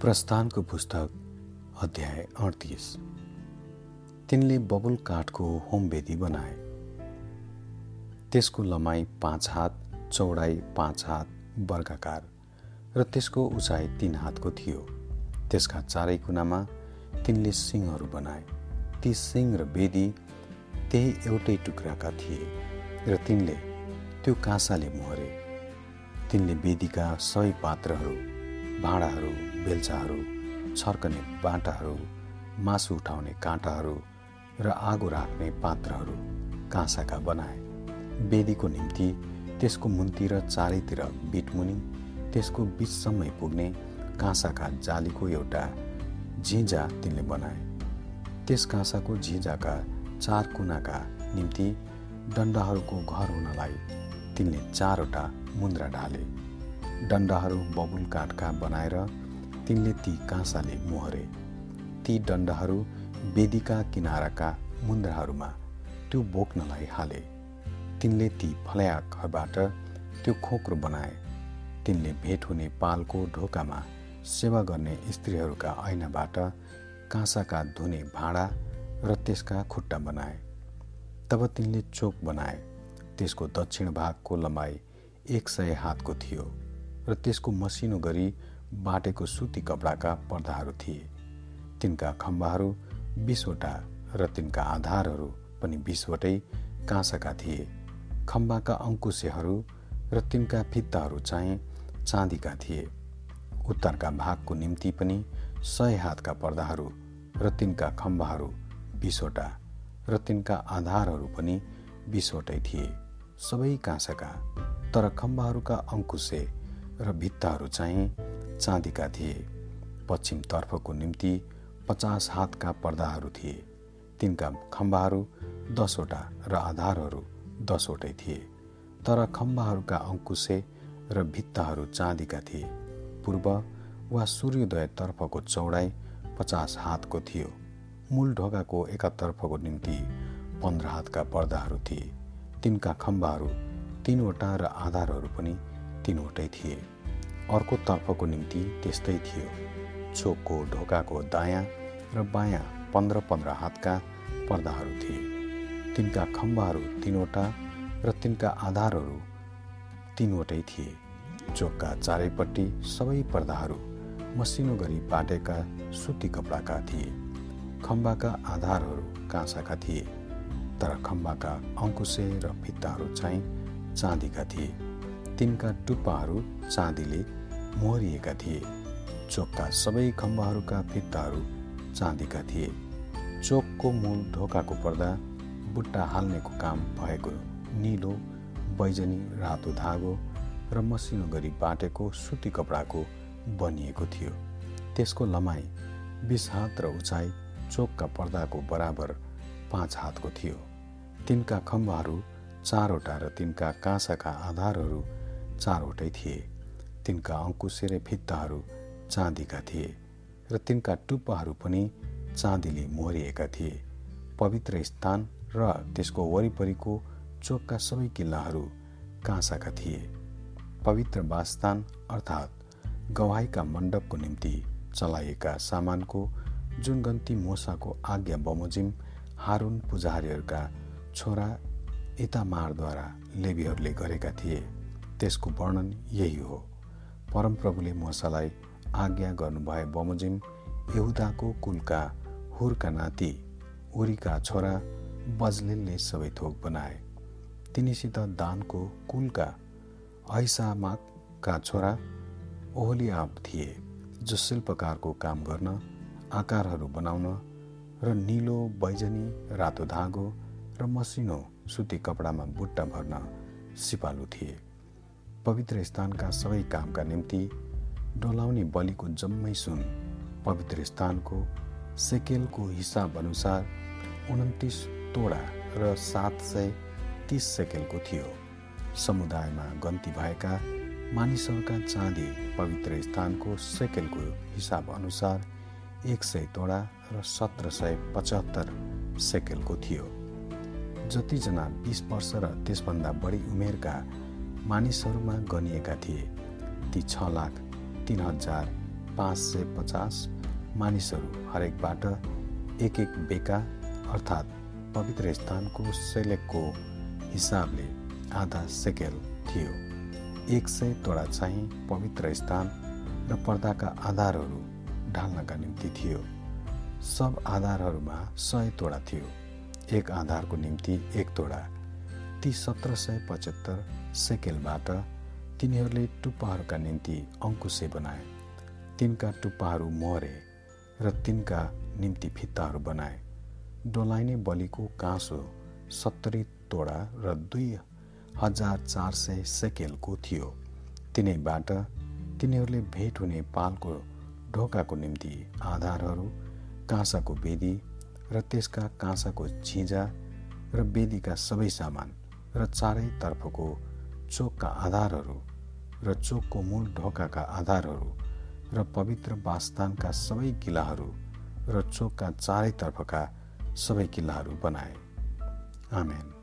प्रस्थानको पुस्तक अध्याय अडतिस। तिनले बबुल काठको होमवेदी बनाए। त्यसको लमाइ पाँच हात चौडाइ पाँच हात वर्गाकार र त्यसको उचाइ तिन हातको थियो। त्यसका चारै कुनामा तिनले सिंहहरू बनाए। ती सिंह र बेदी त्यही एउटै टुक्राका थिए र तिनले त्यो काँसाले मोहरे। तिनले बेदीका सबै पात्रहरू भाँडाहरू बेल्चाहरू छर्कने बाटाहरू मासु उठाउने काँटाहरू र आगो राख्ने पात्रहरू काँसाका बनाए। बेदीको निम्ति त्यसको मुन्ती र चारैतिर बिटमुनि त्यसको बिचसम्मै पुग्ने काँसाका जालीको एउटा झिझा तिनले बनाए। त्यस काँसाको झिझाका चार कुनाका निम्ति डन्डाहरूको घर हुनलाई तिनले चारवटा मुन्द्रा ढाले। डन्डाहरू बबुल काठका बनाएर तिनले ती काँसाले मोहरे। ती डन्डाहरू बेदीका किनाराका मुन्द्राहरूमा त्यो बोक्नलाई हाले। तिनले ती फल्याकहरूबाट त्यो खोक्रो बनाए। तिनले भेट हुने पालको ढोकामा सेवा गर्ने स्त्रीहरूका ऐनाबाट काँसाका धुने भाँडा र त्यसका खुट्टा बनाए। तब तिनले चोक बनाए। त्यसको दक्षिण भागको लम्बाइ एक सय हातको थियो। र त्यसको मसिनो गरी बाटेको सुती कपडाका पर्दाहरू थिए। तिनका खम्बाहरू बिसवटा र तिनका आधारहरू पनि बिसवटै काँसाका थिए। खम्बाका अङ्कुशेहरू र तिनका फित्ताहरू चाहिँ चाँदीका थिए। उत्तरका भागको निम्ति पनि सय हातका पर्दाहरू र तिनका खम्बाहरू बिसवटा र तिनका आधारहरू पनि बिसवटै थिए। सबै काँसाका तर खम्बाहरूका अङ्कुशे र भित्ताहरू चाहिँ चाँदीका थिए। पश्चिमतर्फको निम्ति पचास हातका पर्दाहरू थिए। तिनका खम्बाहरू दसवटा र आधारहरू दसवटै थिए। तर खम्बाहरूका अङ्कुशे र भित्ताहरू चाँदीका थिए। पूर्व वा सूर्योदयतर्फको चौडाइ पचास हातको थियो। मूल ढोकाको एकातर्फको निम्ति पन्ध्र हातका पर्दाहरू थिए। तिनका खम्बाहरू तिनवटा र आधारहरू पनि तिनवटै थिए। अर्को तर्फको निम्ति त्यस्तै थियो। चोकको ढोकाको दायाँ र बायाँ पन्ध्र पन्ध्र हातका पर्दाहरू थिए। तिनका खम्बाहरू तिनवटा र तिनका आधारहरू तिनवटै थिए। चोकका चारैपट्टि सबै पर्दाहरू मसिनो गरी पाटेका सुती कपडाका थिए। खम्बाका आधारहरू काँसाका थिए। तर खम्बाका अङ्कुशे र फित्ताहरू चाहिँ चाँदीका थिए। तिनका टुप्पाहरू चाँदीले मोहरिएका थिए। चोकका सबै खम्बाहरूका फित्ताहरू चाँदीका थिए। चोकको मूल ढोकाको पर्दा बुट्टा हाल्नेको काम भएको निलो बैजनी रातो धागो र मसिनो गरी बाटेको सुती कपडाको बनिएको थियो। त्यसको लमाइ बिस हात र उचाइ चोकका पर्दाको बराबर पाँच हातको थियो। तिनका खम्बाहरू चारवटा र तिनका काँसाका आधारहरू चारवटै थिए। तिनका अङ्कुशे र भित्ताहरू चाँदीका थिए र तिनका टुप्पाहरू पनि चाँदीले मोहरिएका थिए। पवित्र स्थान र त्यसको वरिपरिको चोकका सबै किल्लाहरू काँसाका थिए। पवित्र वासस्थान अर्थात् गवाईका मण्डपको निम्ति चलाइएका सामानको जुन गन्ती मोसाको आज्ञा बमोजिम हारुन पुजारीहरूका छोरा इतामारद्वारा लेबीहरूले गरेका थिए। त्यसको वर्णन यही हो। परमप्रभुले मोसालाई आज्ञा गर्नुभए बमोजिम यहुदाको कुलका हुरका नाति उरीका छोरा बजलेलले सबै थोक बनाए। तिनीसित दानको कुलका ऐसामाकका छोरा ओहलियाब थिए जो शिल्पकारको काम गर्न आकारहरू बनाउन र निलो बैजनी रातो धागो र मसिनो सुती कपडामा बुट्टा भर्न सिपालु थिए। पवित्र स्थानका सबै कामका निम्ति डोलाउने बलिको जम्मै सुन। पवित्र स्थानको सेकेलको हिसाब अनुसार उन्तिस तोडा र सात सय तिस सेकेलको थियो। समुदायमा गन्ती भएका मानिसहरूका चाँदी पवित्र स्थानको सेकेलको हिसाब अनुसार एक सय तोडा र सत्र सय पचहत्तर सेकेलको थियो। जतिजना बिस वर्ष र त्यसभन्दा बढी उमेरका मानिसहरूमा गनिएका थिए। ती छ लाख तिन हजार पाँच सय पचास मानिसहरू हरेकबाट एक एक बेका अर्थात् पवित्र स्थानको सेलेकको हिसाबले आधा सेकेल थियो। एक सय तोडा चाहिँ पवित्र स्थान र पर्दाका आधारहरू ढाल्नका निम्ति थियो। सब आधारहरूमा सय तोडा थियो। एक आधारको निम्ति एक तोडा ती सत्र सय पचहत्तर सेकेलबाट तिनीहरूले टुप्पाहरूका निम्ति अङ्कुशे बनाए। तिनका टुप्पाहरू मरे र तिनका निम्ति फित्ताहरू बनाए। डोलाइने बलिको काँसो सत्तरी तोडा र दुई हजार चार सय सेकेलको थियो। तिनैबाट तिनीहरूले भेट हुने पालको ढोकाको निम्ति आधारहरू काँसाको बेदी र त्यसका काँसाको झिजा र बेदीका सबै सामान र चारैतर्फको चोकका आधारहरू र चोकको मूल ढोकाका आधारहरू र पवित्र वासस्थानका सबै किल्लाहरू र चोकका चारैतर्फका सबै किल्लाहरू बनाए। आमेन।